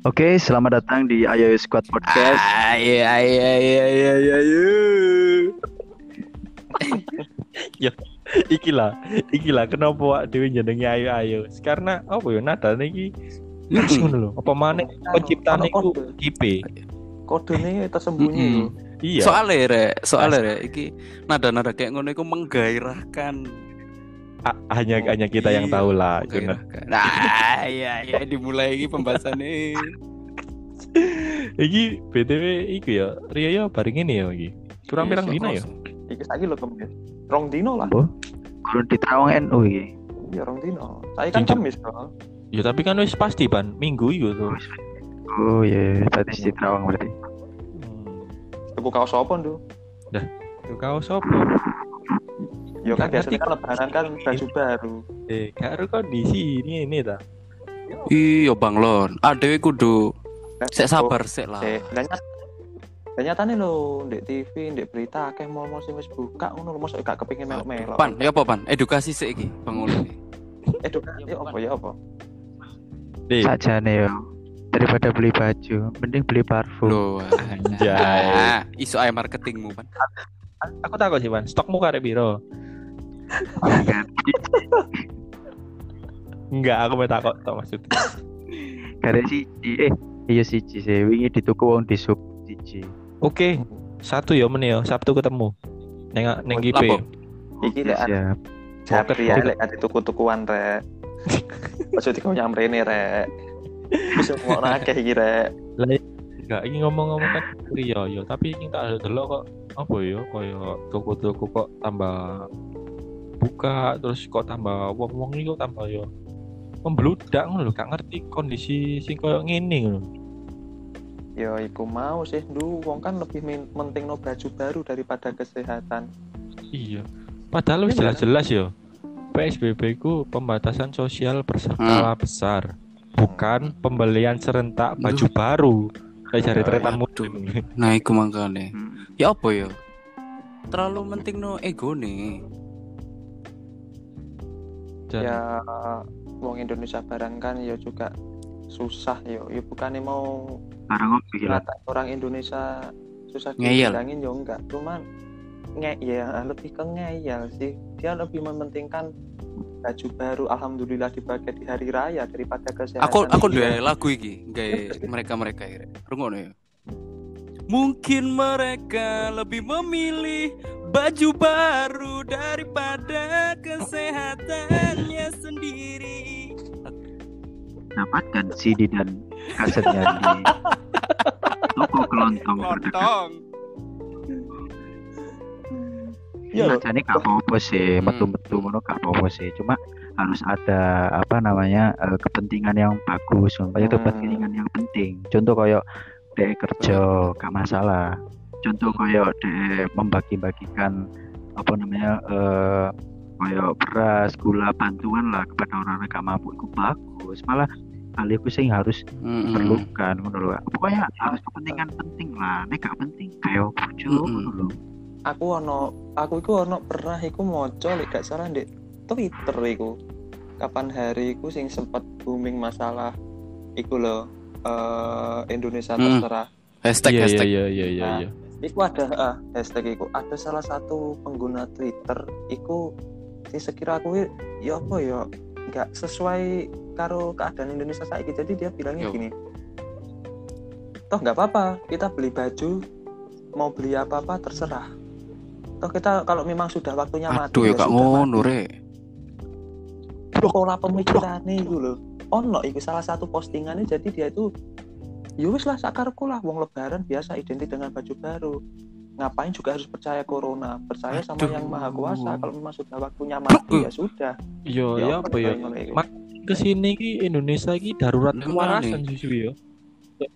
Oke, selamat datang di Ayo Squad Podcast. Ayo, ayo, ayo, ayo, ayo, ayo. iki lah, iki lah kenapa wak dhewe jenenge ayo ayo. Karena apa ya nadane iki khas ngono lho. Apa maneh penciptane iku Kode. kipe. kodenya tersembunyi Mm-mm. loh. Iya. Soalnya re, soalnya re, iki nada-nada kayak ngono iku menggairahkan. Hanya hanya kita yang Iya, tahu lah. Cuma menggairahkan. Nah, iya, iya dimulai iki pembahasannya. iki BTW iku ya, Rio ya bareng ini ya iki. Kurang pirang dina ya? iki saiki lho kemis rong dino lah Kurun di Terawang NU iki. iya rong dino saya kan kemis kok Ya tapi kan wis pasti ban minggu iku tuh. Oh iya, tadi di Terawang berarti. Hmm. tuku kaos apa tuh Tuh kaos apa? Ya kan biasanya kan lebaran kan baju baru Eh, karo kondisi ini ini ta. Iya, Bang Lon. Adewe kudu Kan sik sabar sik lah. Dan dan nyatane lho ndek TV ndek berita akeh mall-mall sing wis buka ngono lho mosok gak kepengin melok-melok Pan, ya apa pan? Edukasi sik iki, Bang Ulun. edukasi ya apa ya apa Sajane yo. Daripada beli baju, mending beli parfum. Loh, Anjay. ah, iso ae marketingmu, Pan. aku takut sih, Ban. Stokmu karek piro? Enggak, aku mau takut tok maksudnya. Karena siji eh iya siji sih. Wingi dituku wong di sub siji. Oke, satu ya men ya, Sabtu ketemu. Neng neng GP. lapo? iki lek siap. Pocket, ya lek ade tuku-tukuan rek Ojo dikau nyamrene rek bisa ngomong akeh iki rek Enggak, ini ngomong-ngomong kan Rio yo, tapi ini tak ada delok kok apa ya, koyo toko-toko kok tambah buka terus kok tambah wong-wong ini kok tambah yo membludak ngono lho, gak ngerti kondisi sing koyo ngene ngono. Ya iku mau sih du wong kan lebih penting no baju baru daripada kesehatan. Iya. Padahal wis Iya, jelas-jelas yo. PSBB ku pembatasan sosial berskala besar, bukan pembelian serentak baju baru. Kayak cari Ya, tretan musim. Nah, iku makane. Hmm. Ya apa ya? Terlalu penting no ego nih. Dan Ya wong Indonesia barang kan ya juga susah yo. Ya bukannya mau Barang orang Indonesia susah Ngeyel. dibilangin ya enggak. Cuman nge ya lebih ke ngeyel sih. Dia lebih mementingkan baju baru alhamdulillah dipakai di hari raya daripada kesehatan. Aku aku duwe lagu iki, gawe mereka-mereka iki. Rungokno ya. Mungkin mereka lebih memilih baju baru daripada kesehatannya sendiri. Dapatkan CD dan kasetnya di toko kelontong terdekat. Loh. Sajane gak apa-apa sih, Hmm. metu-metu ngono gak apa-apa sih. Cuma harus ada apa namanya eh, kepentingan yang bagus, kayak Hmm. kepentingan yang penting. Contoh kayak dek kerja gak masalah. Contoh kayak dek membagi-bagikan apa namanya eh kayak beras, gula, bantuan lah kepada orang-orang gak mampu itu bagus. Malah hal itu sing harus Mm-mm. diperlukan ngono lho. Pokoknya harus kepentingan penting lah. Nek gak penting kayak bojo Mm-mm. ngono lho. aku ono aku iku ono pernah iku moco lek gak salah ndek Twitter iku kapan hari iku sing sempat booming masalah iku loh eh, Indonesia Hmm. terserah Hashtag Iya iya hashtag. iya iya iya. Nah, iya. Iku ada ah, hashtag iku. Ada salah satu pengguna Twitter iku sing sekira aku ya apa ya nggak sesuai karo keadaan Indonesia saat jadi dia bilangnya Yo. gini toh nggak apa-apa kita beli baju mau beli apa apa terserah. Toh kita kalau memang sudah waktunya mati Aduh ya kak sudah ngono re. pola pemikirannya itu loh ono itu salah satu postingannya jadi dia itu ya wis lah sakarku lah wong lebaran biasa identik dengan baju baru ngapain juga harus percaya corona percaya sama Aduh. yang maha kuasa kalau memang sudah waktunya mati ya sudah Iya ya apa ya? ngono iku. Mak- Ke sini ki Indonesia ki darurat kewarasan susu ya.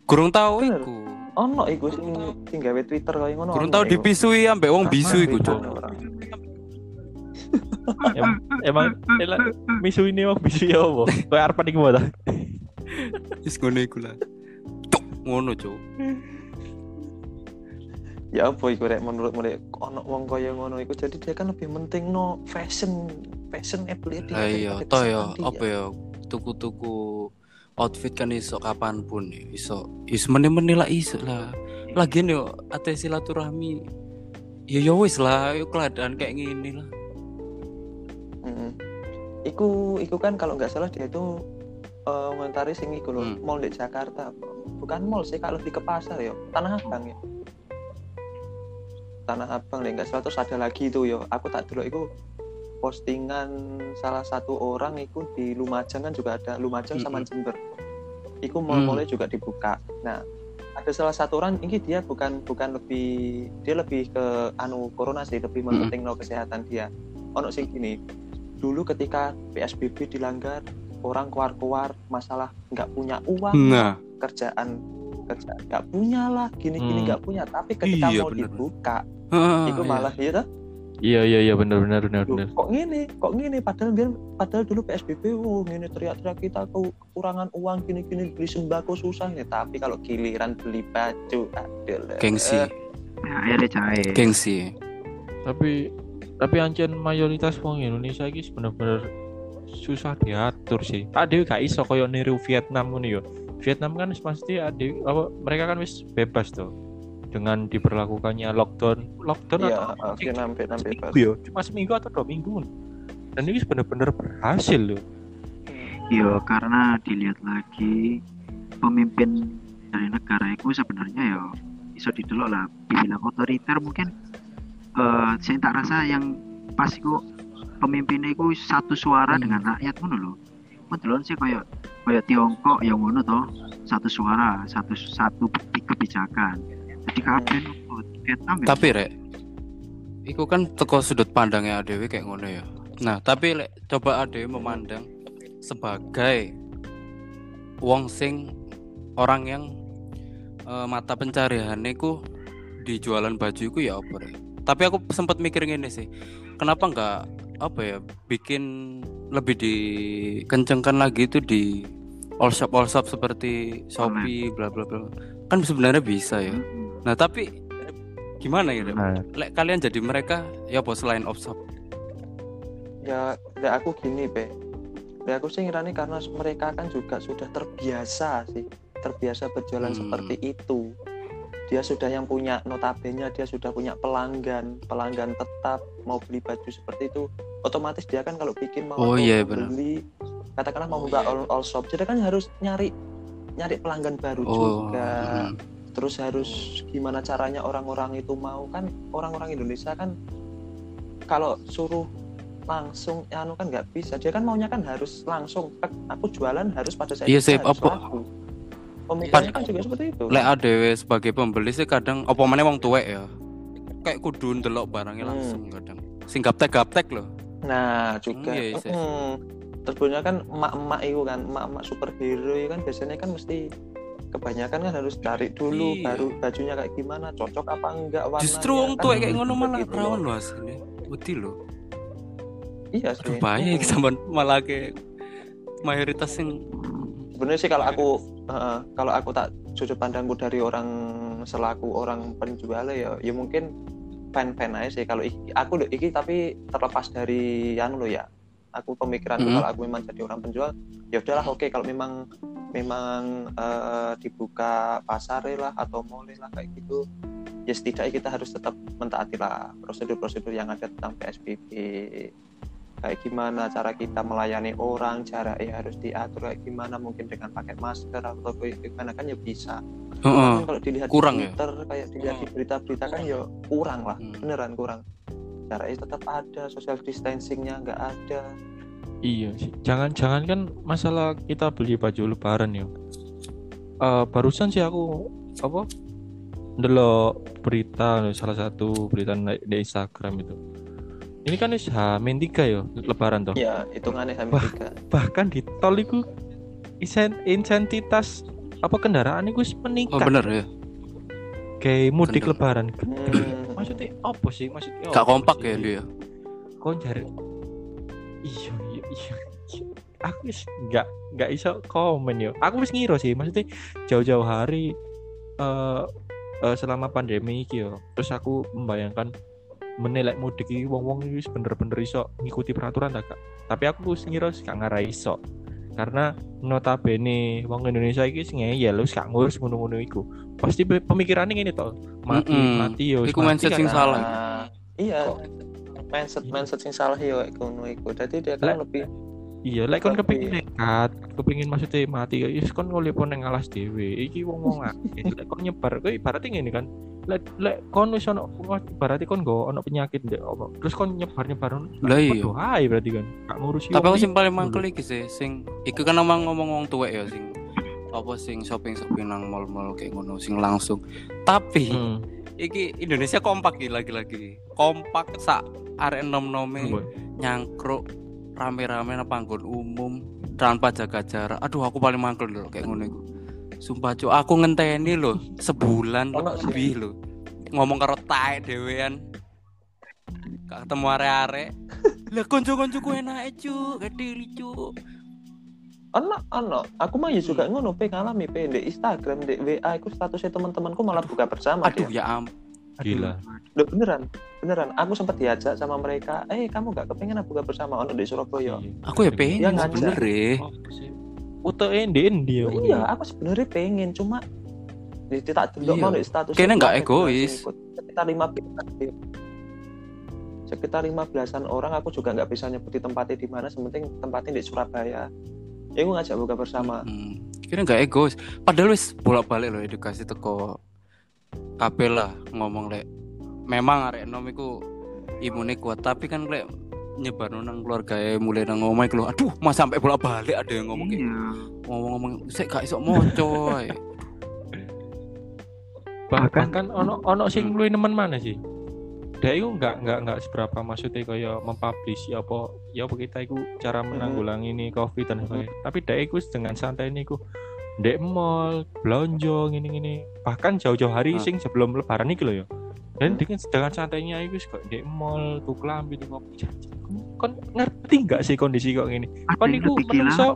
Gurung tahu iku. ono iku sing sing gawe Twitter kaya ngono ono tahu dipisui ambek wong bisu iku. Em- emang elah, misu ini wong bisu ya apa? Kayak arep iku ta. Wis ngono iku lah. Ngono, Cuk. ya apa iku rek menurut mereka ono wong kaya ngono iku jadi dia kan lebih penting no fashion fashion ability Lah iya, toh ya, kesehatan dia. apa ya? Tuku-tuku outfit kan iso kapan pun ya iso iso meneh-meneh lah iso lah lagian yo ate silaturahmi ya ya wis lah yo keadaan kayak gini lah Mm-mm. Iku, iku kan kalau nggak salah dia itu eh ngomentari sing iku loh, Hmm. mall di Jakarta. Bukan mall sih, kalau lebih ke pasar ya, Tanah Abang ya. Tanah Abang deh, nggak salah terus ada lagi itu yo. Aku tak dulu iku postingan salah satu orang iku di Lumajang kan juga ada Lumajang sama. Jember. Iku mall-mallnya juga dibuka. Nah, ada salah satu orang ini dia bukan bukan lebih dia lebih ke anu corona sih, lebih Mm-mm. menpenting kesehatan dia. Ono sing gini, dulu ketika PSBB dilanggar orang keluar-keluar masalah nggak punya uang nah kerjaan kerja nggak punya lah gini-gini Hmm. nggak punya tapi ketika Iya, mau bener. dibuka itu iya. malah ya toh, Iya iya iya benar benar benar benar. kok gini kok gini padahal biar padahal dulu PSBB oh gini teriak-teriak kita ke- kekurangan uang gini-gini beli sembako susah ya tapi kalau giliran beli baju adalah gengsi Ya, cair. gengsi Tapi tapi ancen mayoritas wong Indonesia iki bener-bener susah diatur sih. Ade gak iso koyo niru Vietnam ngono yo. Vietnam kan pasti ade apa mereka kan wis bebas tuh dengan diberlakukannya lockdown lockdown Iya, atau Vietnam Vietnam bebas. seminggu yo cuma seminggu atau dua minggu dan ini bener-bener berhasil loh Yo karena dilihat lagi pemimpin dari negara itu sebenarnya ya iso didelok lah dibilang otoriter mungkin eh saya tak rasa yang pas iku pemimpinnya itu satu suara Hmm. dengan rakyat ngono lho. Kebetulan sih kayak kayak Tiongkok yang ngono toh satu suara satu satu kebijakan. Jadi kabeh nurut. Vietnam ya tapi rek Iku kan teko sudut pandangnya ADW kayak ngono ya. Nah, tapi lek coba ADW memandang sebagai wong sing orang yang eh, mata pencariannya ku di jualan baju iku ya apa rek. Tapi aku sempat mikir gini sih. Kenapa nggak apa ya bikin lebih dikencengkan lagi itu di all shop all shop seperti Shopee bla bla bla. Kan sebenarnya bisa ya. Nah, tapi gimana ya? Nah Lek kalian jadi mereka ya apa selain off shop? Ya, ya aku gini be. Ya aku sih ngirani karena mereka kan juga sudah terbiasa sih, terbiasa berjualan Hmm. seperti itu. Dia sudah yang punya notabene dia sudah punya pelanggan, pelanggan tetap mau beli baju seperti itu. Otomatis dia kan kalau bikin mau Oh mau iya, beli, katakanlah mau Oh buka iya. all, all shop, dia kan harus nyari nyari pelanggan baru Oh, juga. mm. Terus harus gimana caranya orang-orang itu mau kan orang-orang Indonesia kan kalau suruh langsung anu kan nggak bisa dia kan maunya kan harus langsung aku jualan harus pada saat Iya harus apa- laku. Pemikirannya kan juga seperti itu lek ADW sebagai pembeli sih kadang apa mana wong tuwek ya. Kayak kudu ndelok barangnya Hmm. langsung kadang. Sing gaptek-gaptek loh. nah juga Hmm, iya, iya, iya. mm, terusnya kan emak-emak itu kan emak-emak superhero itu kan biasanya kan mesti kebanyakan kan harus cari dulu Iya. baru bajunya kayak gimana cocok apa enggak warnanya Justru wong kan tuwek kayak ngono seperti malah rawan loh. aslinya. Wedi loh. iya Aduh sih bahaya Mm. iki sampean malah ke mayoritas yang sebenarnya sih kalau aku eh, kalau aku tak sudut pandangku dari orang selaku orang penjual ya ya mungkin fan fan aja sih kalau iki, aku do- iki tapi terlepas dari anu lo ya aku pemikiranku Mhm. kalau aku memang jadi orang penjual ya udahlah oke kalau memang memang eh, dibuka pasar lah atau mall lah kayak gitu ya setidaknya kita harus tetap mentaati lah prosedur-prosedur yang ada tentang PSBB kayak gimana cara kita melayani orang jarak ya harus diatur kayak gimana mungkin dengan pakai masker atau gimana kan ya bisa Heeh. Kan kalau dilihat kurang di ya? Twitter kayak dilihat di berita-berita kan ya kurang lah Hmm. beneran kurang jaraknya tetap ada social distancingnya nggak ada Iya sih. Jangan-jangan kan masalah kita beli baju lebaran ya. Eh, barusan sih aku apa? Ndelok berita salah satu berita di Instagram itu. Ini kan wis Hamin tiga ya lebaran toh. ya hitungannya hamil Wah. tiga Bahkan di tol itu isen- insentitas apa kendaraan itu wis Oh meningkat. bener ya. Kayak mudik Gendeng. lebaran. Hmm. Maksudnya apa sih? Maksudnya Gak kompak sih? ya dia. Kok cari iya iya iya iya. aku wis nggak nggak iso komen yo aku wis ngira sih maksudnya jauh-jauh hari eh eh, selama pandemi iki yo terus aku membayangkan menilai mudik iki wong-wong iki wis bener-bener iso ngikuti peraturan tak Kak? tapi aku wis ngira gak ngarai iso karena notabene wong Indonesia iki sing ngeyel wis gak ngurus ngono-ngono iku pasti pe- pemikirannya ini toh mati Mm-mm. mati yo wis Iku mindset kan. sing salah. Nah, iya mindset mindset sing salah yo ngono iku jadi dia kan lebih iya lek kon kepengin nekat kepengin maksudnya mati ya wis kon ngoleh pon nang alas dhewe iki wong-wong akeh lek kon nyebar kowe ibaratnya ngene kan lek lek kon wis ono ibaratnya kon go ono penyakit ndek apa terus kon nyebar-nyebar Lah iya. Ae berarti kan gak ngurusi Tapi wong aku sing paling mangkel iki sih sing iku kan omong ngomong wong tuwek ya sing apa sing shopping-shopping nang mall-mall kayak ngono sing langsung. Tapi Hmm. iki Indonesia kompak iki lagi-lagi. Kompak sak arek nom-nome nyangkruk rame-rame nang panggon umum tanpa jaga jarak. Aduh aku paling mangkel lho kayak ngono iku. Sumpah cuk, aku ngenteni lho sebulan lebih lho. Ngomong karo taek dhewean. Gak ketemu arek-arek. Lah konco-koncoku enake cuk, gediri cuk. ono ono aku mah ya juga ngono pe ngalami pe di Instagram di WA aku statusnya teman-temanku malah buka bersama Aduh dia ya am. Gila. Loh, beneran beneran aku sempat diajak sama mereka eh kamu gak kepengen buka bersama ono di Surabaya Iya. Aku ya pengen ngajak. sebenernya. Utek endi endi ya. iya aku sebenarnya pengen cuma di tak delok Iya. mau di status Kayaknya nggak egois. sekitar lima sekitar lima belasan orang aku juga nggak bisa nyebutin tempatnya di mana sementing tempatnya di Surabaya ya aku ngajak buka bersama Hmm. Kira nggak egois. Padahal wis bolak-balik loh edukasi teko kabeh lah ngomong lek. Memang arek enom iku imune kuat, tapi kan lek nyebar nang keluarga mulai nang ngomong iku lho, aduh mas sampai bolak-balik ada yang ngomong kayak Iya. ngomong-ngomong sik gak iso moco ae. bahkan kan ono ono sing Hmm. luwih nemen mana sih dia itu nggak nggak nggak seberapa maksudnya kayak mempublish ya apa ya apa kita itu cara menanggulangi ini covid dan sebagainya tapi dia itu dengan santai ini ku dek mall belanja gini gini bahkan jauh-jauh hari Ah. sing sebelum lebaran ini loh ya dan dengan dengan santainya itu kok dek mall tuh kelambi tuh kopi kon ngerti nggak sih kondisi kok kon iku lebih gila. menungso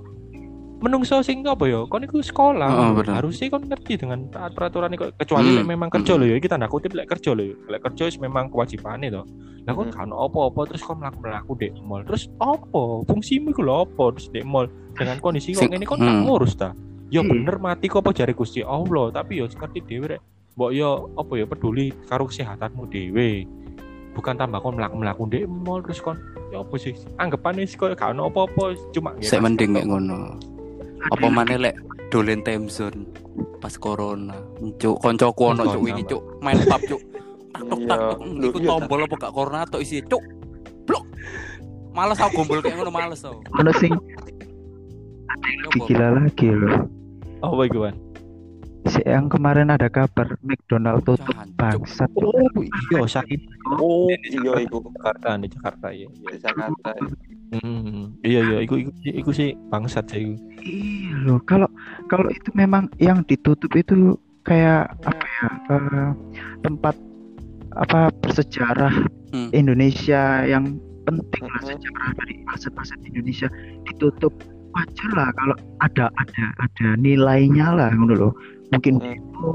menungso sing apa ya kon iku sekolah Heeh, bener. harusnya kon ngerti dengan taat peraturan iku kecuali Hmm. memang kerja lho ya kita tanda kutip lek kerja lho ya lek kerja wis memang kewajibane to lah kon Hmm. kan apa-apa terus kon mlaku mlaku dek mall terus apa fungsimu iku lho apa terus dek mall dengan kondisi kok kon gak hmm. ngurus ta ya Hmm. bener mati kok apa jare Gusti Allah tapi ya ngerti dhewe rek mbok ya apa ya peduli karo kesehatanmu dhewe bukan tambah kon mlaku-mlaku dek mall terus kon ya apa sih anggapane sih kok gak ono apa-apa cuma Sik nggih, mending kayak ngono. Apa maneh lek dolen time zone pas corona. Cuk, koncoku ono cuk wingi cuk, main pub cuk. Tak tok tak tok. Iya. Iku tombol apa gak corona tok isi cuk. Blok. Males aku gombol kayak ngono males aku. Ono sing lebih gila lagi loh. apa iku? Si yang kemarin ada kabar McDonald tutup bangsat. Oh iya sakit. Oh iya iku Jakarta nih Jakarta ya. di Jakarta Hmm, iya iya iku iku, iku sih bangsat sih. Iya loh. Kalau kalau itu memang yang ditutup itu kayak apa ya? eh, tempat apa bersejarah Hmm. Indonesia yang penting lah Mhm. sejarah dari aset-aset Indonesia ditutup wajar lah kalau ada ada ada nilainya lah ngono loh. Mungkin Hmm. itu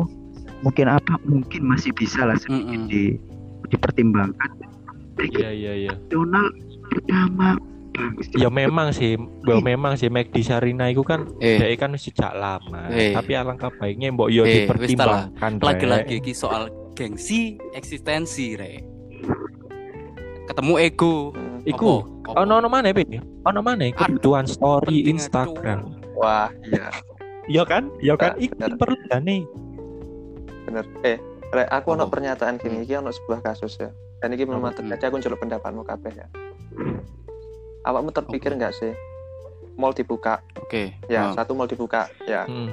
mungkin apa mungkin masih bisa lah sedikit Mm-mm. di dipertimbangkan. Iya iya iya. Donald pertama. Ya memang sih, bahwa memang sih McD Sarina itu kan Eh, dia kan sejak lama. Eh. Tapi alangkah baiknya mbok yo Eh, dipertimbangkan. Lagi-lagi iki soal gengsi eksistensi re. Ketemu ego. Hmm. Iku ono ono mana Pe? Ono mana kebutuhan story Instagram. wah iya Iya kan? Iya kan? Nah, Iku perlu nih. bener eh Rek, aku ono Apa? pernyataan gini Hmm. iki ono sebuah kasus ya dan ini memang Apa? terjadi aku njaluk pendapatmu kabeh ya awakmu terpikir nggak sih mall dibuka Oke. ya Ah. satu mall dibuka ya Hmm.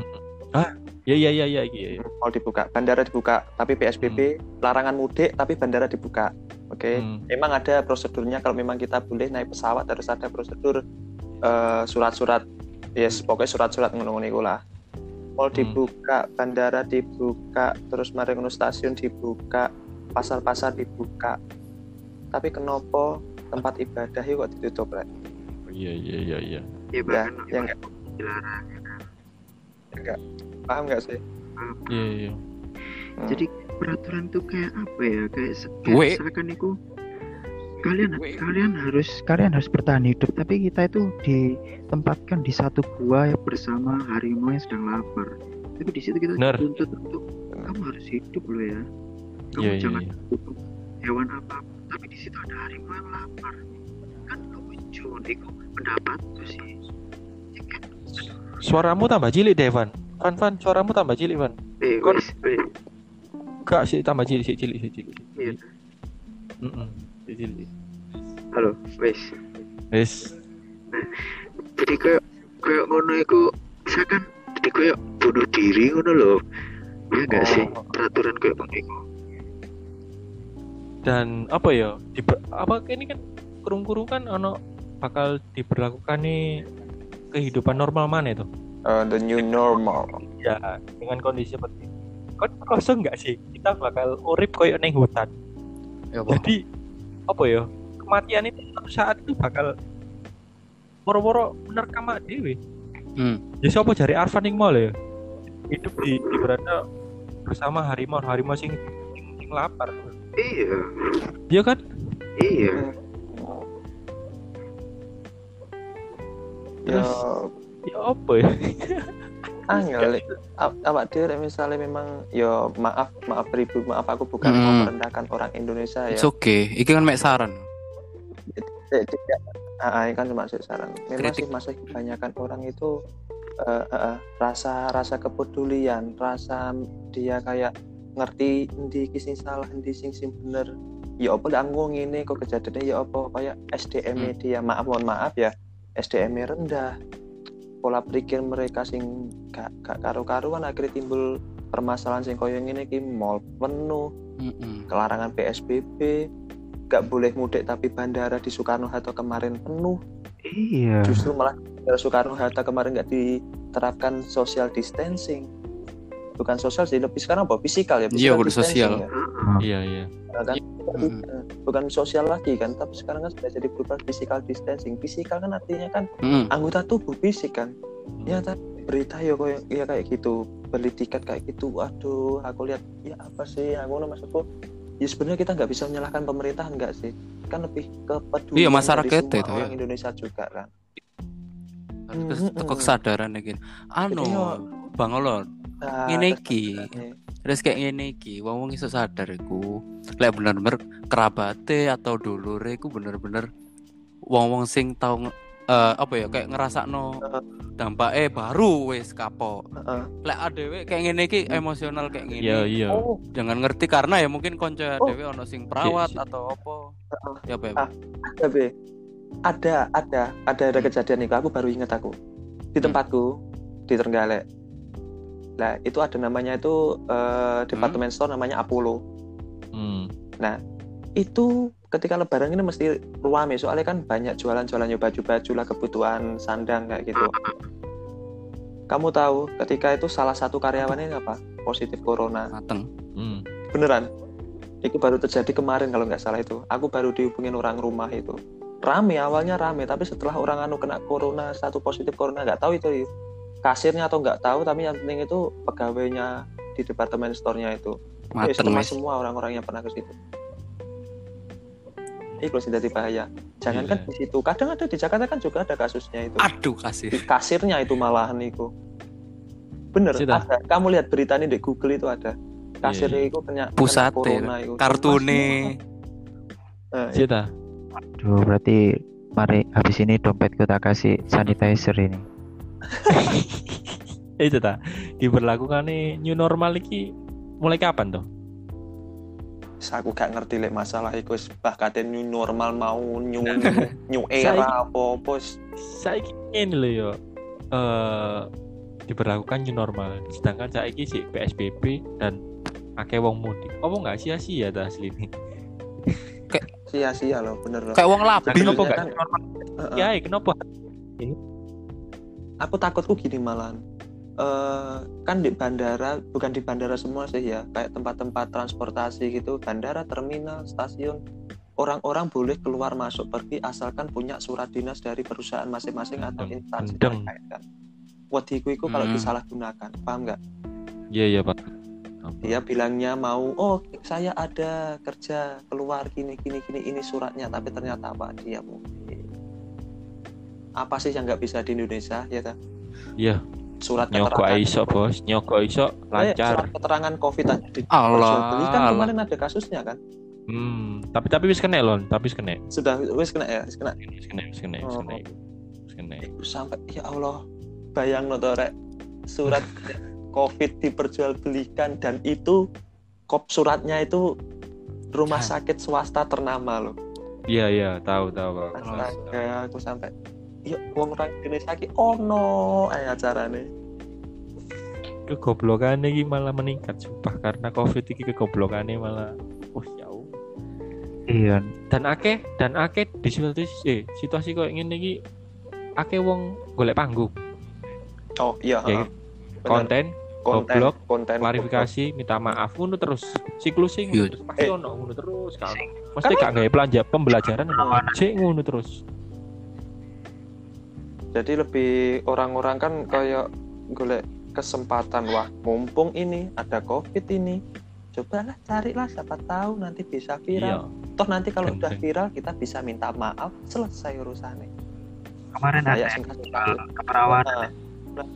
Ah, iya iya iya iya iya. iya. mall dibuka bandara dibuka tapi PSBB larangan mudik tapi bandara dibuka oke Hmm. memang ada prosedurnya kalau memang kita boleh naik pesawat harus ada prosedur eh, surat-surat yes pokoknya surat-surat ngono-ngono iku lah mall Hmm. dibuka bandara dibuka terus mari stasiun dibuka pasar-pasar dibuka tapi kenapa tempat ibadah itu kok ditutup Rek? Iya iya iya iya. Ya, ya bahkan ya enggak enggak paham nggak sih Iya iya. Hmm. Jadi peraturan tuh kayak apa ya? Kayak, kayak misalkan itu kalian kalian harus kalian harus bertahan hidup tapi kita itu ditempatkan di satu gua bersama harimau yang sedang lapar tapi di situ kita Bener. dituntut untuk kamu harus hidup loh ya kamu Iya, iya, jangan iya. bunuh hewan apa tapi di situ ada harimau yang lapar kan lucu itu pendapatku sih Ya kan? Suaramu tambah cilik deh, Van. Van, Van, suaramu tambah cilik, Van. eh Kon- Gak sih tambah cilik, sih cilik, sih cilik. Iya. Heeh. Sik cilik. Halo wes Wes. jadi kayak kayak ngono iku saya kan jadi kayak bunuh diri ngono loh ya enggak sih Oh. peraturan kayak begitu Dan apa ya? Di apa ini kan kurung-kurung kan ono bakal diberlakukan nih kehidupan normal mana itu? Eh, the new normal Ya, dengan kondisi seperti ini. Kok kosong nggak sih? Kita bakal urip koyo neng hutan. Ya, apa? Jadi apa ya? Kematian itu suatu saat itu bakal moro-moro menerkam awake dewe. Hmm. Ya siapa jari Arfan yang mau ya? Hidup di, di berada bersama harimau harimau sing sing, sing lapar. iya Iya kan? iya ya Ya apa ya? angel A- awak dhewe misale memang ya maaf maaf pribadi maaf aku bukan mau Hmm. merendahkan orang Indonesia ya It's okay. Iki kan mek saran. Eh, ah, ah, ini kan cuma saran memang Kritik. sih masih kebanyakan orang itu eh, eh, rasa rasa kepedulian rasa dia kayak ngerti di sing salah di sing sing bener ya apa aku ngene kok kejadiannya ya apa kayak SDM Hmm. dia maaf mohon maaf ya SDM rendah pola pikir mereka sing gak, gak karu-karuan akhirnya timbul permasalahan sing koyo ngene iki mall penuh Mm-mm. kelarangan PSBB gak boleh mudik tapi bandara di Soekarno Hatta kemarin penuh iya justru malah Soekarno Hatta kemarin nggak diterapkan social distancing bukan sosial sih lebih sekarang apa fisikal ya Iya, physical udah sosial. ya. Iya iya. Nah, kan Mm. bukan sosial lagi kan tapi sekarang kan sudah jadi berubah physical distancing fisikal kan artinya kan Mm-mm. anggota tubuh fisik kan ya tapi berita ya kayak ya kayak gitu beli tiket kayak gitu waduh aku lihat ya apa sih aku maksudku ya sebenarnya kita nggak bisa menyalahkan pemerintah enggak sih kan lebih ke Iya, masyarakat dari semua itu, orang ya. Indonesia juga kan Harus Mm-mm. teko kesadaran iki. Anu. Bang Olon, Nah, iki. kesadarannya. terus kayak ngene iki, wong wong iso sadar iku. Lek bener-bener kerabate atau dulure iku bener-bener wong-wong sing tau eh, apa ya kayak ngerasakno Heeh. dampaknya baru wis kapok. Heeh. Lek adewe kayak ngene iki emosional kayak ngene. Iya iya. oh Jangan ngerti karena ya mungkin konco Oh. adewe ono sing perawat Iya, atau apa. Ya apa ya? Ah. ada be ada ada ada ada kejadian itu aku baru ingat aku di Hmm. tempatku di Trenggalek nah itu ada namanya itu eh, departemen store namanya Apollo Hmm. Itu ketika lebaran ini mesti ruame soalnya kan banyak jualan-jualan ya baju-baju lah kebutuhan sandang kayak gitu. Kamu tahu ketika itu salah satu karyawannya apa? Positif corona. Mateng. Hmm. beneran? Itu baru terjadi kemarin kalau nggak salah itu. Aku baru dihubungin orang rumah itu. Rame awalnya rame tapi setelah orang anu kena corona satu positif corona nggak tahu itu kasirnya atau nggak tahu tapi yang penting itu pegawainya di departemen store-nya itu. Ya, Mateng semua wis. semua orang-orang yang pernah ke situ itu sih jadi bahaya jangankan Iya. di situ kadang ada di Jakarta kan juga ada kasusnya itu Aduh kasih. di kasirnya itu malahan itu bener Sita. ada kamu lihat berita ini di Google itu ada kasirnya itu kena kena Pusate, corona itu Kartune. Nah, Cita. Aduh, berarti mari habis ini dompetku tak kasih sanitizer ini Eh itu ta. Diberlakukan nih new normal iki mulai kapan tuh? Aku gak ngerti lek masalah iku wis bahkan new normal mau new new era apa apa. Saya ini loh yo. Eh diberlakukan new normal. Sedangkan saya ini sih PSBB dan pakai wong mudik. Apa nggak sia-sia dah asli ini? sia-sia loh bener loh Kayak wong Nah, labi. kenapa nggak kan-. Ya, kenapa? aku takutku gini malahan Eh, kan di bandara bukan di bandara semua sih ya. Kayak tempat-tempat transportasi gitu bandara terminal stasiun. Orang-orang boleh keluar masuk pergi asalkan punya surat dinas dari perusahaan masing-masing atau instansi terkait kan. Wadiku itu kalau Hmm. disalahgunakan paham nggak? Iya iya pak. Dia bilangnya mau oh saya ada kerja keluar gini gini gini ini suratnya tapi ternyata apa? Dia mungkin. Apa sih yang nggak bisa di Indonesia ya ta? Iya, surat nyogok keterangan iso bos, nyogok iso Eh, lancar. surat keterangan covid aja di Alah, beli kan kemarin ada kasusnya kan Hmm, tapi tapi wis kena lon, tapi wis kena. sudah wis kena ya wis kena Wis kena, wis kena, wis Oh. kena. Wis kena. Iku sampai ya Allah bayang no Rek. surat covid diperjualbelikan dan itu kop suratnya itu rumah sakit swasta ternama loh Iya iya, tahu tahu. Astaga aku sampai ya uang orang Indonesia ki oh no ayo acarane. Kegoblokan ini malah meningkat sumpah karena covid ini kegoblokannya malah oh ya Allah. Iya. dan akeh dan akeh di situasi eh, situasi kok ingin iki akeh wong golek panggung. Oh iya Ya, konten konten goblok, konten klarifikasi minta maaf ngono terus. Siklusnya ngono Iya. terus pasti Eh. ono ngono terus kan mesti gak gawe belanja pembelajaran cek ngono terus jadi lebih orang-orang kan kayak golek kesempatan wah mumpung ini ada covid ini cobalah carilah siapa tahu nanti bisa viral. Iya. Toh nanti kalau udah viral kita bisa minta maaf selesai urusannya. Kemarin ada yang keperawanan. Nah,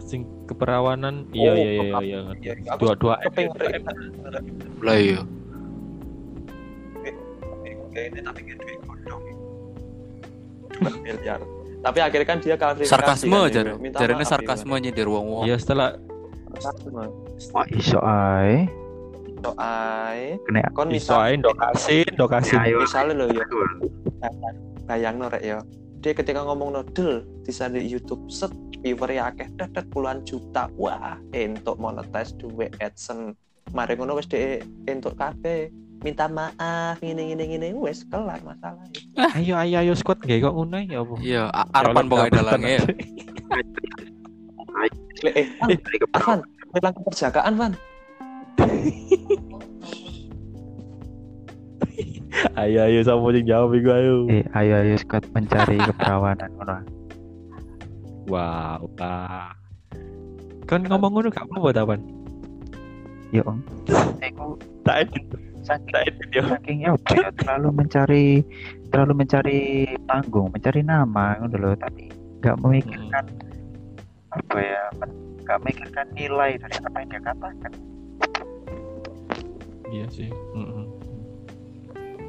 sing keperawanan. Iya Oh, iya iya iya iya iya, iya. Dua dua M kepengen dua M. Lah iya. kayak ini tapi dua miliar tapi akhirnya kan dia klarifikasi Sarkasme kan, aja. minta Jarene maaf, sarkasme nyindir wong-wong. iya setelah sarkasme. Wah, iso ae. soai Kena kon iso ae ndokasi ndokasi Ya, misalnya lo ya. Bayang rek ya. Dia ketika ngomong nodel di sana di YouTube set viewer ya akeh dadat puluhan juta. Wah entuk monetize duit AdSense. Mari ngono wis dhek entuk kabeh minta maaf ngene ngene ngene wis kelar masalah ayo ayo ayo squad gak kok ngono ya apa Iya, a- arepan pokoknya dalangnya ya. Eh Van, Van bilang keperjakaan Van. Ayo ayo sama sing jawab iku ayo? Eh, ayo ayo squad mencari keperawanan ora. wow ah. kan ngomong ngono gak apa-apa tapan? Yo. Aku tak edit saking yo saking apa ya terlalu mencari terlalu mencari panggung, mencari nama ngono loh, tapi nggak memikirkan apa ya, nggak memikirkan nilai dari apa yang dia katakan. iya sih Mm-mm.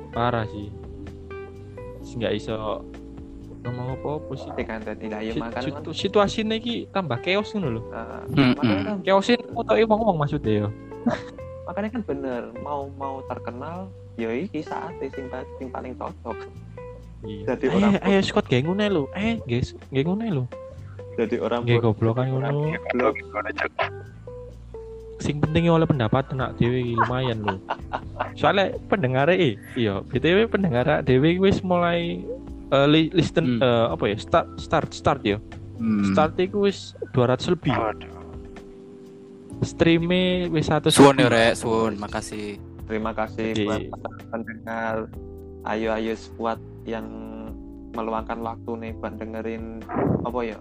parah sih. Nggak iso ngomong apa-apa sih. Kan tadi lah ya Si- makan kan situ- situasi ini tambah chaos ngono lho. Ah, Hmm, makanya kan chaosin utak ngomong maksudnya yo makanya kan bener mau mau terkenal ya iki saat sing, sing paling cocok. Iya. Jadi ayo orang ayo squad gak ngono lho. Eh guys gak ngono lho. Jadi orang gak bodoh. goblokan ngono. Blok. sing penting oleh pendapat tenak dewe iki lumayan lho. Soalnya pendengar eh iya btw pendengar dewe wis mulai eh, li- listen Hmm. eh, apa ya start start start ya Hmm. start iku wis 200 lebih streamnya wis 100 Suwon ya. Rek, suwon. Makasih. terima kasih Jadi- buat pendengar ayo ayo squad yang meluangkan waktu nih buat dengerin apa ya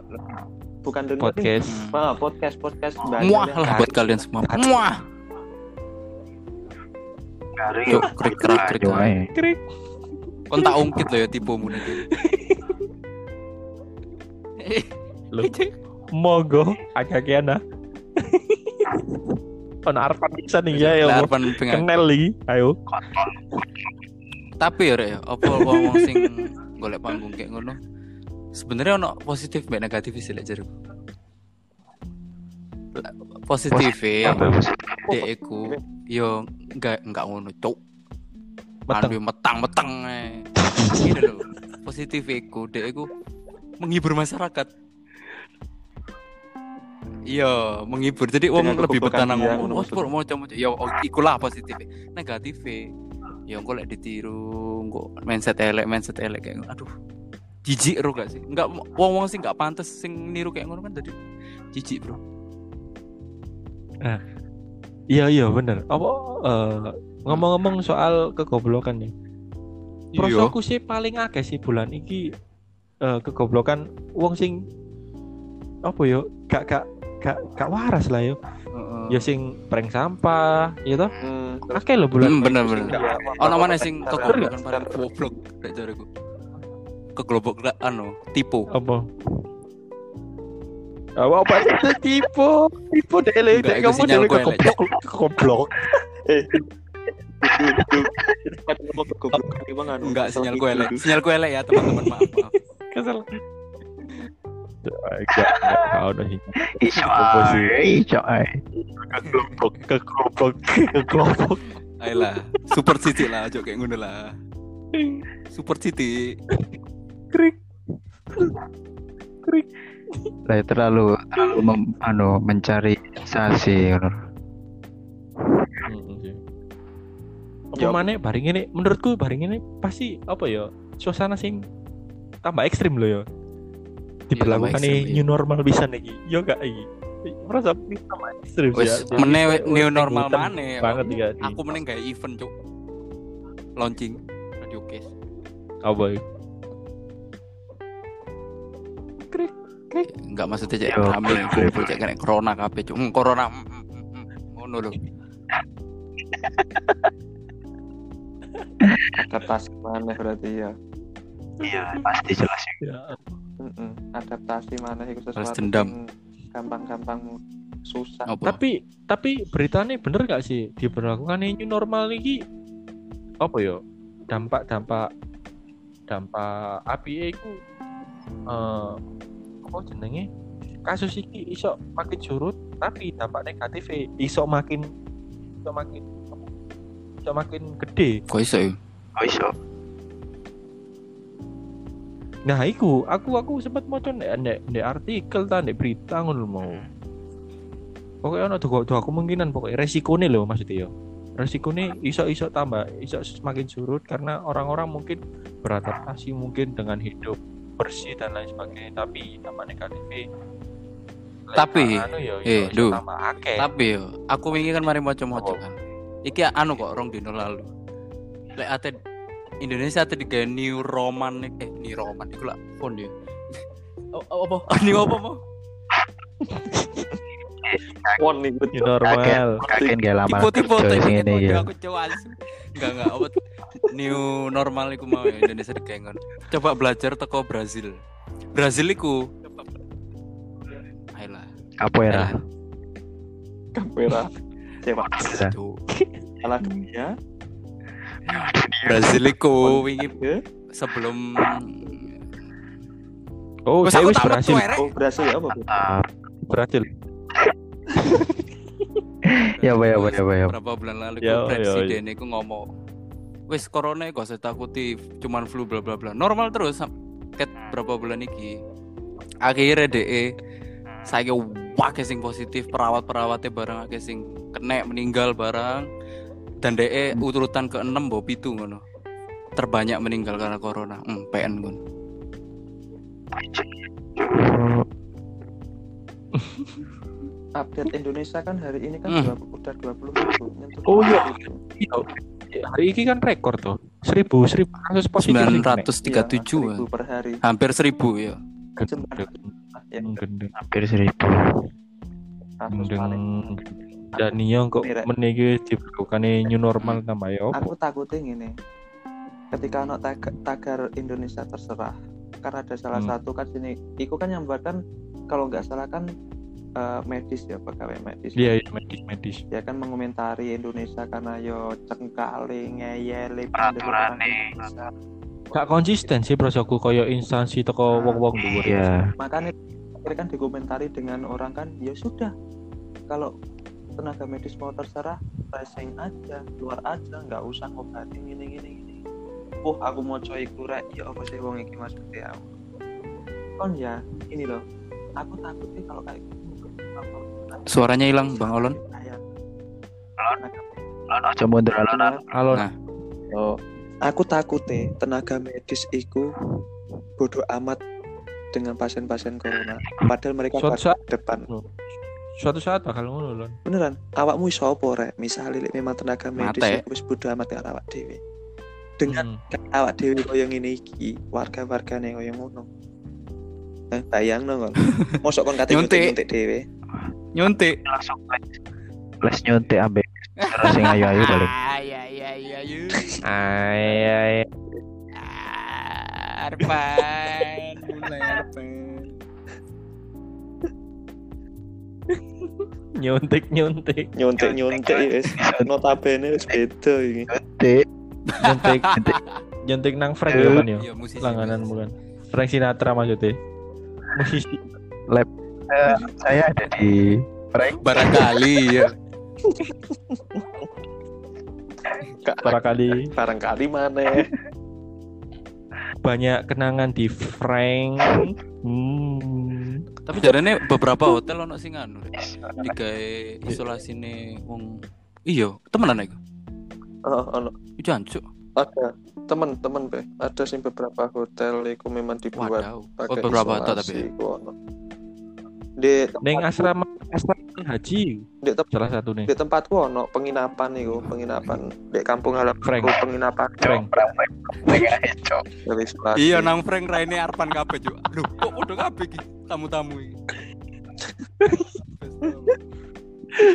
bukan dengerin podcast Ah, podcast podcast Muah lah buat kalian semua. Muah. Cuk, krik krik krik. Krik Kon tak ungkit loh ya tipumu nanti. Loh. mogo agak ono arpan bisa nih ya ya pengen. kenal lagi ayo Tapi ya Rek, ya, apa wong sing golek panggung kayak ngono. Sebenarnya ono positif mbek negatif sih lek jarku. Positif ya, dek iku yo enggak enggak ngono, cuk. Meteng. Anu metang-metang eh. Gini loh. Positif iku dek iku menghibur masyarakat. Iya, menghibur. Jadi wong Dengan lebih bertenang dia, ngomong, ngono "Oh, maksudnya." mau coba ya ikulah positif. Negatif ya engko lek ditiru, engko mindset elek, mindset elek kayak ngono. Aduh. Jijik ro gak sih? Enggak wong-wong sing enggak pantes sing niru kayak ngono kan tadi jijik, Bro. iya iya bener apa eh, ngomong-ngomong soal kegoblokan nih prosoku sih paling akeh sih bulan iki eh, kegoblokan wong sing apa yo gak gak gak gak waras lah yo. Heeh. Ya sing prank sampah, ya toh. Hmm, terus Akeh lho bulan. Hmm, bener, bener. Ono mana sing kegoblokan Bapak goblok rek jareku. Keglobok anu, tipu. apa? Apa apa itu tipe tipe deh le Enggak, deh itu kamu Lek. kegoblok kegoblok. Enggak, sinyal gitu. gue elek. Sinyal gue elek ya, teman-teman. Maaf, maaf. Kesel. Apa sih? ae, iso ae. Kegoblok, kegoblok, kegoblok. Ayolah, Super City lah, ojo kayak ngono lah. Super City. Krik. Lah terlalu terlalu mem, anu mencari sensasi ngono. Mm, sih. Apa Ya, mana bareng ini menurutku bareng ini pasti apa ya suasana sing tambah ekstrim loh ya diberlakukan ekstrim, nih iya. new normal bisa nih yo gak iki merasa ini tambah ekstrim ya. Kayak new normal hutan maneh. banget ya Aku mending gawe event, Cuk. Launching radio case. apa ya? krik krik Enggak maksudnya cek rame kumpul cek kena corona kabeh, Cuk. Hmm, corona. mm, mm, mm, mm. Ngono lho. adaptasi mana berarti ya Iya, pasti jelas. ya Mm-mm. adaptasi mana itu sesuatu dendam. yang gampang-gampang susah Apa? tapi tapi beritanya bener gak sih diberlakukan new normal ini apa ya dampak dampak dampak api itu eh apa jenenge kasus ini iso makin surut tapi dampak negatif iso makin iso makin iso makin gede Kok iso ya? Oh iso. Nah iku. Aku aku sempat mau ndek ndek ndek artikel ta ndek berita ngono mau pokoknya ono dua, dua kemungkinan pokoknya resikonya loh maksudnya ya resikonya iso iso tambah iso semakin surut karena orang-orang mungkin beradaptasi mungkin dengan hidup bersih dan lain sebagainya tapi dampak negatifnya Tapi, anu ya, eh, tambah akeh. Tapi yo, aku wingi kan mari maca-maca kan. Iki anu kok rong dino lalu. Lek ate Indonesia ate digawe new roman nih- eh new roman iku lak font yo. Oh, oh, apa? New apa mau? Won nih New normal Kaken gak lama Tipe-tipe tadi ngene kode ya. aku coba Enggak enggak apa new normal iku mau ya Indonesia digawe ngono. Coba belajar teko Brazil. Brazil iku Ayolah. Capoeira. kamera sepak. Cuk. salah dunia Brazil iku wingi ya sebelum oh saya aku wis tak berhasil. oh berhasil ya apa berhasil. Ya, apa, ya, apa, ya, apa, ya. Berapa bulan lalu Ya, ya, presiden itu ngomong wis corona kok saya takuti cuman flu bla bla bla. Normal terus ket berapa bulan iki. Akhirnya DE saya wakil sing positif perawat-perawatnya barang akeh sing kena meninggal barang dan DE urutan ke-6 mbok pitu ngono. Terbanyak meninggal karena corona. Hmm, PN ngono. update Indonesia kan hari ini kan Hmm. dua- udah 20 ribu nyentuh Oh, iya. 20 ribu. Iya, hari ini kan rekor tuh seribu seribu kasus positif sing kena. 937 Iya, 1000 per hari hampir 1000 ya. Gendeng, ya gendeng, hampir seribu. kasus gendeng. Dan iya kok Ini, meniki diberlakukan new normal tambah ya aku takutnya gini ketika anak tagar, tagar Indonesia terserah karena ada salah Hmm. satu kan sini Iku kan yang buat kan kalau nggak salah kan eh, medis ya pegawai medis iya iya medis medis ya kan mengomentari Indonesia karena yo cengkali ngeyeli. Indonesia. gak konsisten sih prosoku koyo instansi toko wong-wong dhuwur Iya. makanya akhirnya kan dikomentari dengan orang kan ya sudah kalau tenaga medis mau terserah racing aja keluar aja nggak usah ngobatin gini gini gini uh aku mau coy kurek ya apa sih wong iki maksudnya aku kon ya ini loh aku takutnya kalau kayak gitu Suaranya hilang Bang Olon. Kayak- Aja mundur alon halo Nah. Oh, aku takutnya tenaga medis iku bodoh amat dengan pasien-pasien corona. Padahal mereka saat- depan. Suatu saat bakal ngono lon Beneran, awakmu iso apa rek? Misalnya lek memang tenaga medis Mate. iku wis bodoh amat dengan awak dewe. Dengan Hmm. awak dewe koyo ngene iki, warga-wargane koyo ngono. Eh, bayang no kon. Mosok kon kate Nyuntik. nyuntik dhewe. Nyuntik. langsung les, les nyuntik ambek terus sing ayu-ayu balik Iya iya iya iya. Ay, ay. Arpan, mulai Arpan. Nyuntik nyuntik. nyontek nyontek ya wis. notabene wis beda iki nyuntik Nyuntik nyuntik nang Frank ya kan. Langganan musisi. bukan. Frank Sinatra maksudnya. Musisi. Eh, saya ada di Barangkali ya. Barangkali barangkali mana banyak kenangan di Frank. Hmm. Tapi jarane beberapa hotel ono sing anu. Digawe isolasine wong iya, temenan iku. oh, ono Iku jancuk. ada temen-temen be ada sih beberapa hotel itu memang dibuat Waduh. Oh, pakai beberapa hotel isolasi, tapi. ono. Di Neng asrama asrama haji di, tem- salah satu nih. di tempatku ono penginapan itu penginapan di kampung halaman Frank. penginapan Frank. Iya nang Frank Raine Arpan kabeh juk. Aduh, kok podo kabeh iki tamu-tamu iki.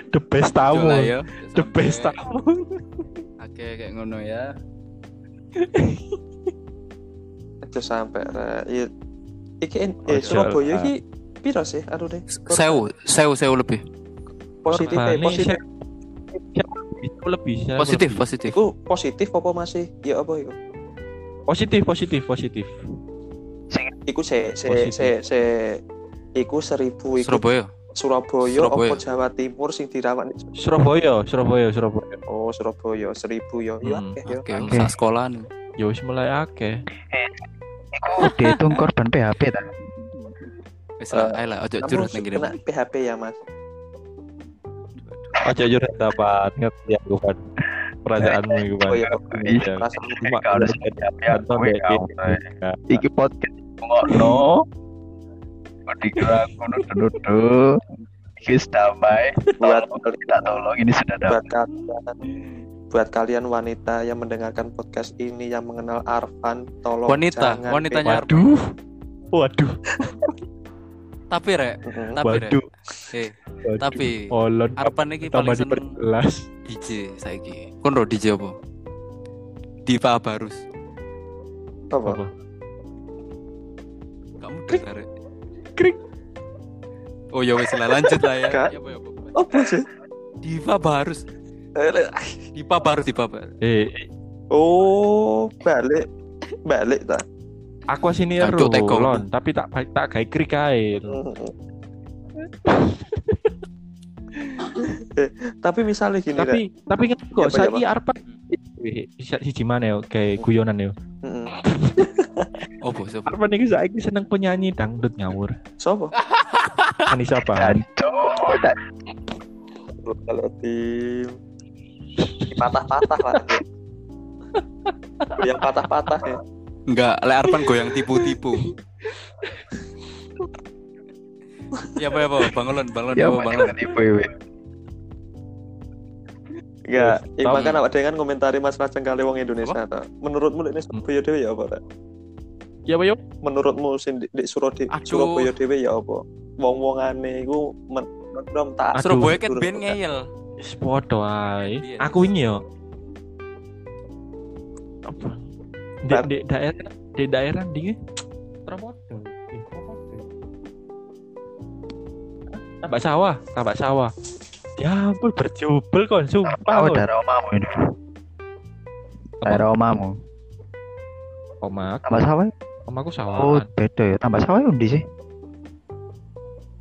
The best tamu. ya. The best tamu. Oke, kayak ngono ya. aja sampai rek Iya. iki en- eh Surabaya iki piro sih aduh deh Sewu, sewu, sewu lebih. positif Korban eh, positif saya- Itu lebih. saya Positif, lebih. positif. iku positif apa masih ya apa iku Positif, positif, positif. iku se se Positif. se se iku seribu iku Surabaya. Surabaya, Surabaya. apa Jawa Timur sing dirawat di- Surabaya, Surabaya, Surabaya. oh Surabaya seribu yo yo Hmm, akeh yo Oke, Oke. sak sekolah nih. Ya wis mulai akeh. Iku dihitung korban PHP ta Wis lah, Eh, ayo lah, ojo kamu curhat ning kene. PHP ya mas Aja jujur dapat ngerti aku Pan. Perasaanmu itu Pan. oh iya Iya. rasa Cuma kowe deh, kau, ya. iki podcast ngono dikira aku nuduh-nuduh iki damai buat tak tolong ini sudah damai buat kalian wanita yang mendengarkan podcast ini yang mengenal Arfan tolong Wanita, jangan wanitanya PHP. Waduh. Waduh. Tapi rek, tapi rek. Waduh. Eh, Waduh. tapi Olon Arpan iki paling seneng diperjelas. DJ saiki. Kon ro DJ apa? Diva Barus. apa Apa? Kamu dengar rek. Krik. Oh ya wis lah lanjut lah ya. Ya, apa, ya, apa. apa sih Diva Barus. Eh, Diva Barus, Diva Barus. Eh, oh balik balik ta aku sini ya Jancuk teko. Lon, tapi tak tak gawe krik ae. Mm-mm. Eh, tapi misalnya gini Tapi tapi ngerti kok Apa, ya, saiki Arpa bisa siji mana ya kayak guyonan ya. Oh, bos, apa? Arpa nih saiki seneng penyanyi dangdut ngawur. Sopo? Anissa tak kalau tim patah-patah lah yang patah-patah ya Enggak, lek Arpan goyang tipu-tipu. Ya apa ya apa, Bangun, bangun, ya bangun, banyak bangun. we Enggak, ya, makanya awak dengan komentari masalah cengkali wong Indonesia ta. Menurutmu ini Surabaya dhewe ya apa? Ya apa yo? Menurutmu sing di, di Surabaya, Aduh. Surabaya dhewe ya apa? Wong-wongane iku men men tak. Surabaya kan Turun. ben ngeyel. Wis podo ae. Iya. Aku ini yo. Apa? Di, di daerah di daerah di Tramodo. Tambak sawah, tambak sawah. Ya ampun berjubel kon sumpah. oh daerah omamu ini daerah omamu Oma tambah sawah oma aku oh sawah. beda ya tambah sawah undi sih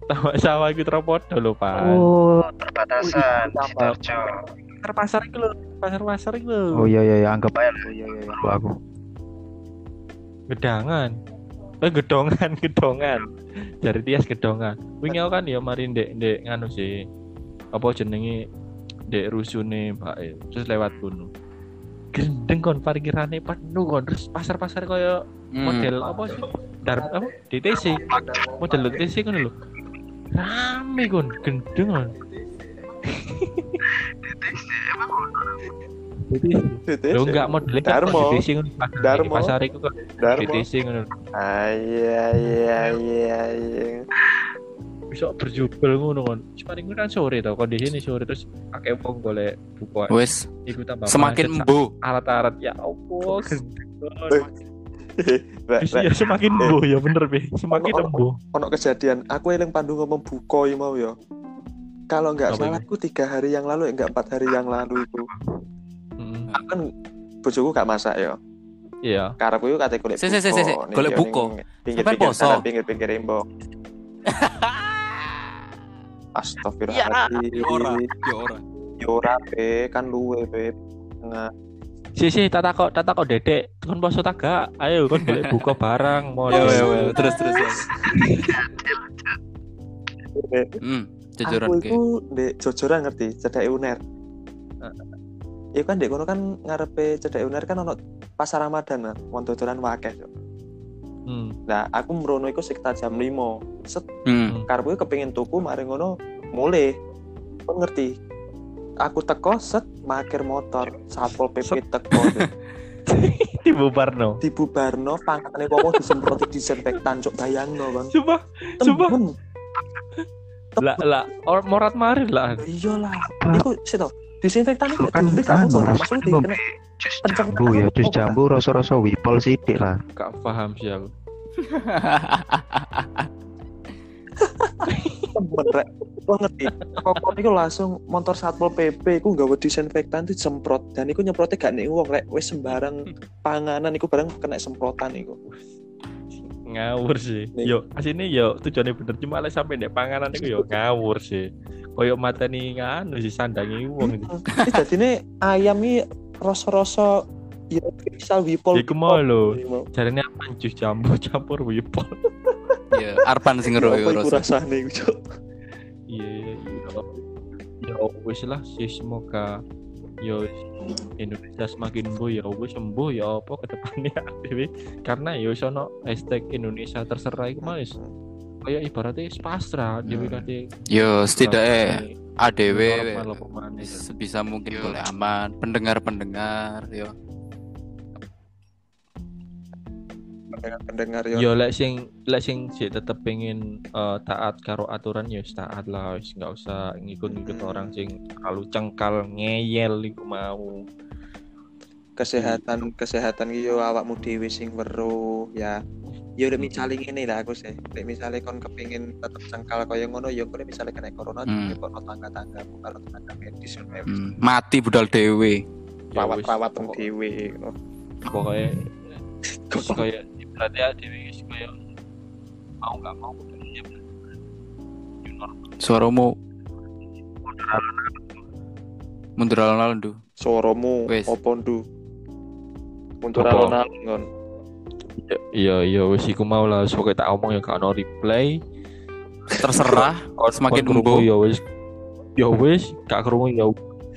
Tambak sawah iku Tramodo lho, Pak. oh perbatasan tambah. Sidoarjo Pasar pasar iku lho, pasar-pasar iku lho. oh iya iya iya anggap aja lah iya iya iya aku Gedangan. Eh gedongan, gedongan. Dari Tias gedongan. Wingi aku kan ya mari ndek ndek nganu sih. Apa jenenge ndek rusune E. Terus lewat kono. Gendeng kon parkirane penuh kon terus pasar-pasar kaya Hmm. model apa sih? Dar apa? DTC. Model DTC kan lho. Rame kon, gendeng kon. DTC. Lho enggak modelnya kan Darmo. DTC kan Darmo. pasar iku kan Darmo. DTC kan. Ah, iya iya iya iya. bisa berjubel ngono kan. Paling kan sore tau kondisi ini sore terus akeh wong golek buka. Wes Iku tambah semakin embu. alat-alat ya Wis ya semakin Eh. embuh ya bener be semakin embuh ono kejadian aku eling pandu ngomong bukoi mau ya kalau nggak Apa salah aku tiga hari yang lalu enggak empat hari yang lalu itu aku kan bojoku gak masak ya iya karepku yo kate golek Si, si, si, si, si. ning Golek yo buko. ning pinggir Sampai pinggir poso. kanan pinggir pinggir embok Astagfirullahaladzim Ya ora, ya ora. Ya ora be kan luwe be Tengah. si si tata kok tata kok dedek kan poso tagak ayo kan boleh buka barang mau Ya, ya, ya. terus terus. ya. Hmm, jujuran aku ke. itu di jojoran ngerti cedek uner Iya kan dek kono kan ngarepe cedek uner kan ono pasar Ramadan kan wong dodolan wakeh hmm. Nah, aku merono iku sekitar jam 5. Set Hmm. karepku kepengin tuku mari ngono mulai. Kau ngerti? Aku teko set makir motor, satpol PP teko. Di Bubarno Dibubarno pangkatane wong disemproti disinfektan cuk bayangno, Bang. coba. Temen. lah lah or morat marit lah Iya lah. Iku sih. Disinfektan itu kan kan kamu maksudnya di kena jambu ya jus jambu rasa-rasa wipol sithik lah gak paham sih aku rek. Kau ngerti? Kok iku langsung motor satpol PP iku nggawa disinfektan itu semprot dan iku nyemprotnya gak ning wong rek wis sembarang panganan iku barang kena semprotan iku. Ngawur sih Nih. yo asine yo tujuannya bener cuma lek sampai ndek panganan iku yo ngawur sih koyo mateni nganu sih sandangi wong itu Ini jadine ayam iki rasa-rasa ya misal wipol. Iku mau lho. Mau. jarine apa jus jambu campur wipol Ya, Arpan sing Ya ngero ya rasa. rasane iku, Cuk? iya iya iya ya wis lah sih semoga yo Indonesia semakin ya wis sembuh ya apa ke depannya dewe karena yo sono hashtag Indonesia terserah iku mah wis kayak ibaratnya pasrah Hmm. kate Yo, setidaknya ADW sebisa mungkin boleh aman. Pendengar-pendengar, yo. Pendengar-pendengar yo. Yo lek sing lek sing sih tetep pengen eh, taat karo aturan ya wis taat lah wis nggak usah ngikut-ngikut Hmm. orang sing terlalu cengkal ngeyel iku mau. kesehatan kesehatan iki yo awakmu dhewe sing weruh ya yo lek misale ngene lah aku sih lek misale kon kepengin tetep cengkal kaya ngono yo kowe misale kena corona Hmm. hmm. kono tangga-tangga karo tenaga medis yo Hmm, mati budal. Ya wis, rawat-rawat pokok- dhewe ngono. Pokoknya wis kaya berarti ya dhewe wis kaya mau nggak mau ya new normal. Suaramu mundur alon-alon du. suaramu opo ndu mundur alon-alon ngon Iya iya wis iku mau lah pokoke tak omong ya gak ono replay. Terserah. Semakin kon krungu embuh. ya wis ya wis gak krungu ya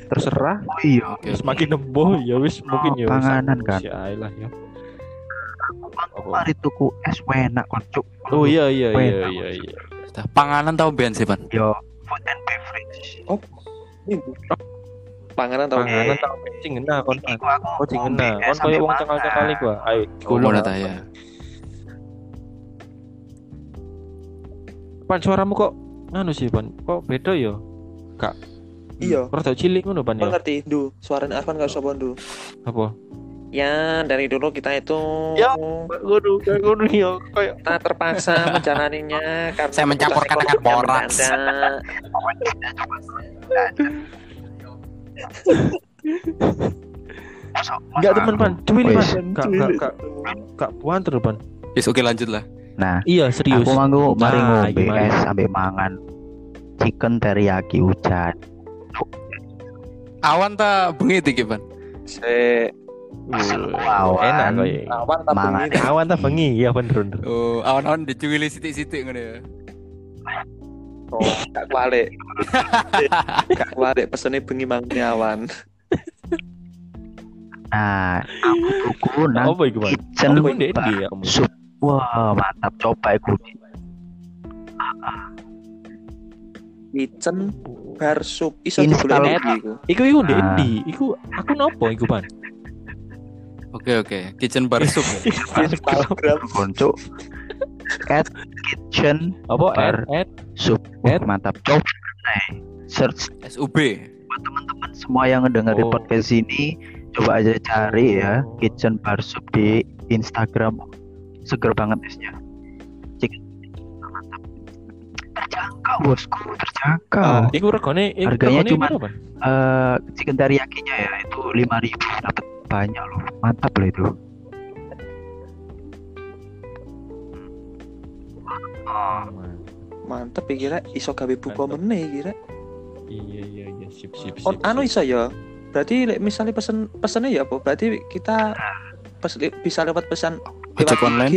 terserah oh iya semakin embuh ya wis mungkin ya panganan kan. Ae lah ya. Apa? mari tuku es enak kok cuk Oh iya iya iya Enak. iya iya. Dah, Panganan tau ben sih, Pan. yo food and beverage panganan tau Panganan tak sing ngena kon. Iki ku aku Kok sing ngombe ngena. es Kon koyo wong cengkal-cengkal iku. ah. Ayo Oh, kulo. mana ta ya? Pan suaramu kok nganu sih, Pan? Kok beda ya? Kak. iya Rada cilik ngono, Pan ya. ngerti ndu suaranya Arfan gak usah ndu Apa? Ya dari dulu kita itu Ya. Kayak ngono ya, kayak kita terpaksa menjalaninya karena Saya mencampur kebutuhan katakan ekonomi yang boraks. enggak teman, Pan. Wis. Pan. Kak kak kak kak puan terus, Pan. Yes, oke lanjut lah. nah Iya, serius. aku manggu mari Nah, ngombe gimana? es sampai mangan chicken teriyaki hujan Awan ta bengi iki, Pan. Se Uh, enak kok ya. awan tak Mangan. bengi. Awan tak bengi, ya bener bener. Oh, awan-awan dicuwili sithik-sithik ngono ya. Oh, gak kualik. Gak kualik pesene bengi mangi awan. nah aku tuku nang Apa iku, Pan? kitchen Apa ndek ndi ya sup wah mantap coba iku Kitchen bar sup iso digoleki iku. Iku iku ndek Ah. ndi? Iku aku nopo iku, Pan? Oke, oke. Kitchen bar soup. ya? Instagram. konco at kitchen Apa Bar. Ed sub At? mantap coba eh, search SUB. buat teman-teman semua yang ngedengerin Oh. podcast ini coba aja cari ya Oh. kitchen bar sub di Instagram seger banget esnya Cik- mantap terjangkau bosku terjangkau Ah, iku regane Harganya cuma-? Eh, chicken teriyaki-nya ya itu 5000 dapat banyak loh mantap loh itu Mantep ya kira iso gawe buka meneh kira. Iya iya iya sip sip sip. Oh, anu iso ya. Berarti lek misalnya pesen pesennya ya apa? Berarti kita pes, li- bisa lewat pesan lewat online. IG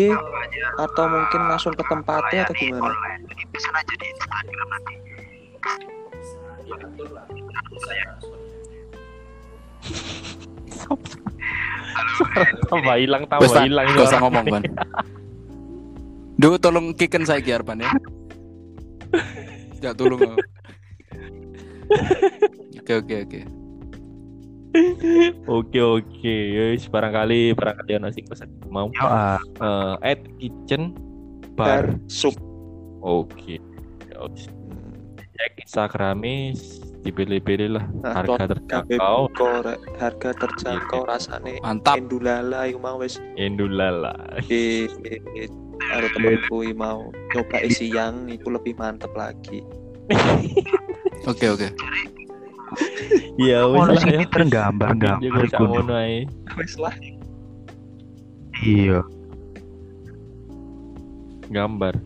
atau mungkin langsung ke tempatnya atau gimana? online. Pesan aja di Instagram nanti tambah hilang tambah hilang gak usah ngomong Pan. Duh tolong kicken saya ki Arpan ya. Ya tolong. Oke oke oke. Oke oke, yes, barangkali barangkali ono sing pesan mau Yo, ah, eh at kitchen Bar bar. sup. Oke. Ya, wis. Cek Instagramnya dipilih-pilih lah Nah, harga terjangkau buka, rek. harga terjangkau rasane Mantap. endulala iku mau wis Indulala. ada temanku mau coba siang iku lebih mantep lagi. Oke oke. Iya wis ono lah ya. sak ngono ae. Wis lah. Iya. gambar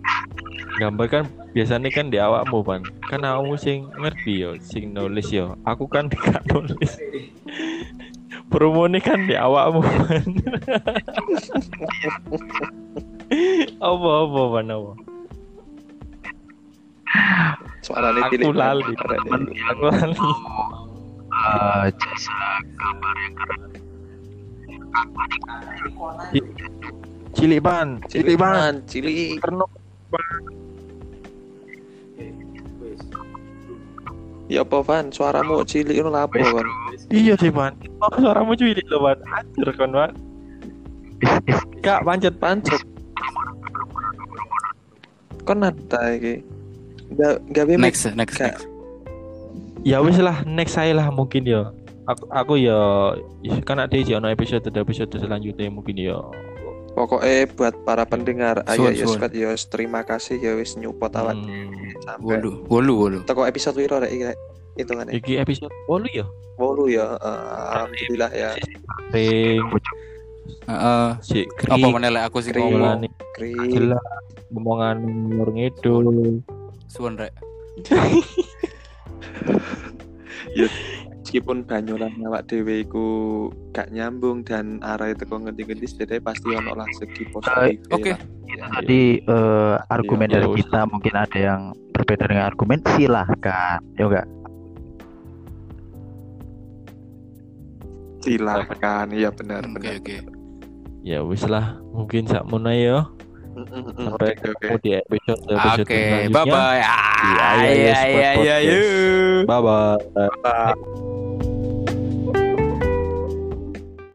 gambar kan biasanya kan di awakmu pan kan awakmu sing ngerti yo sing nulis yo. Aku kan gak nulis. Promo ini kan di awakmu pan apa apa pan apa? Suarane aku lali aku lali. Eh, jasa gambar yang keren. cilik pan cilik Pan, cilik. Terno. Ya apa Van, suaramu cilik itu lapo Van? iya sih pan oh, suaramu cilik loh pan anjir kan Is, is, gak pancet Pancet. Kon nata iki. Gak gak bebek. Next next Gak. next. ya wis lah next saya lah mungkin ya aku aku ya kan ada di ono episode episode selanjutnya mungkin ya Pokoknya buat para pendengar, ayo ya. Squad, ya terima kasih ya wis nyupot awak Hmm, sampai Wolu wolu wolu. teko episode wiro rek iki. Hitungannya. iki episode 8 ya Wolu ya, eh, alhamdulillah ya. ping Heeh. si Apa menelek aku sih ngomong. Kri. jelas omongan nur ngidul Suwon rek. Meskipun banyolan awak dhewe iku gak nyambung dan arah teko ngendi-ngendi setidaknya pasti ono lah segi positif. Oke. itu tadi eh, argumen Iya, dari iya. kita mungkin ada yang berbeda dengan argumen silahkan ya enggak Silakan, iya benar Oke benar. oke. ya wis lah mungkin sak ya mm, sampai ketemu di episode episode Oke, bye bye. Iya Squad iya iya. Podcast. iya. bye bye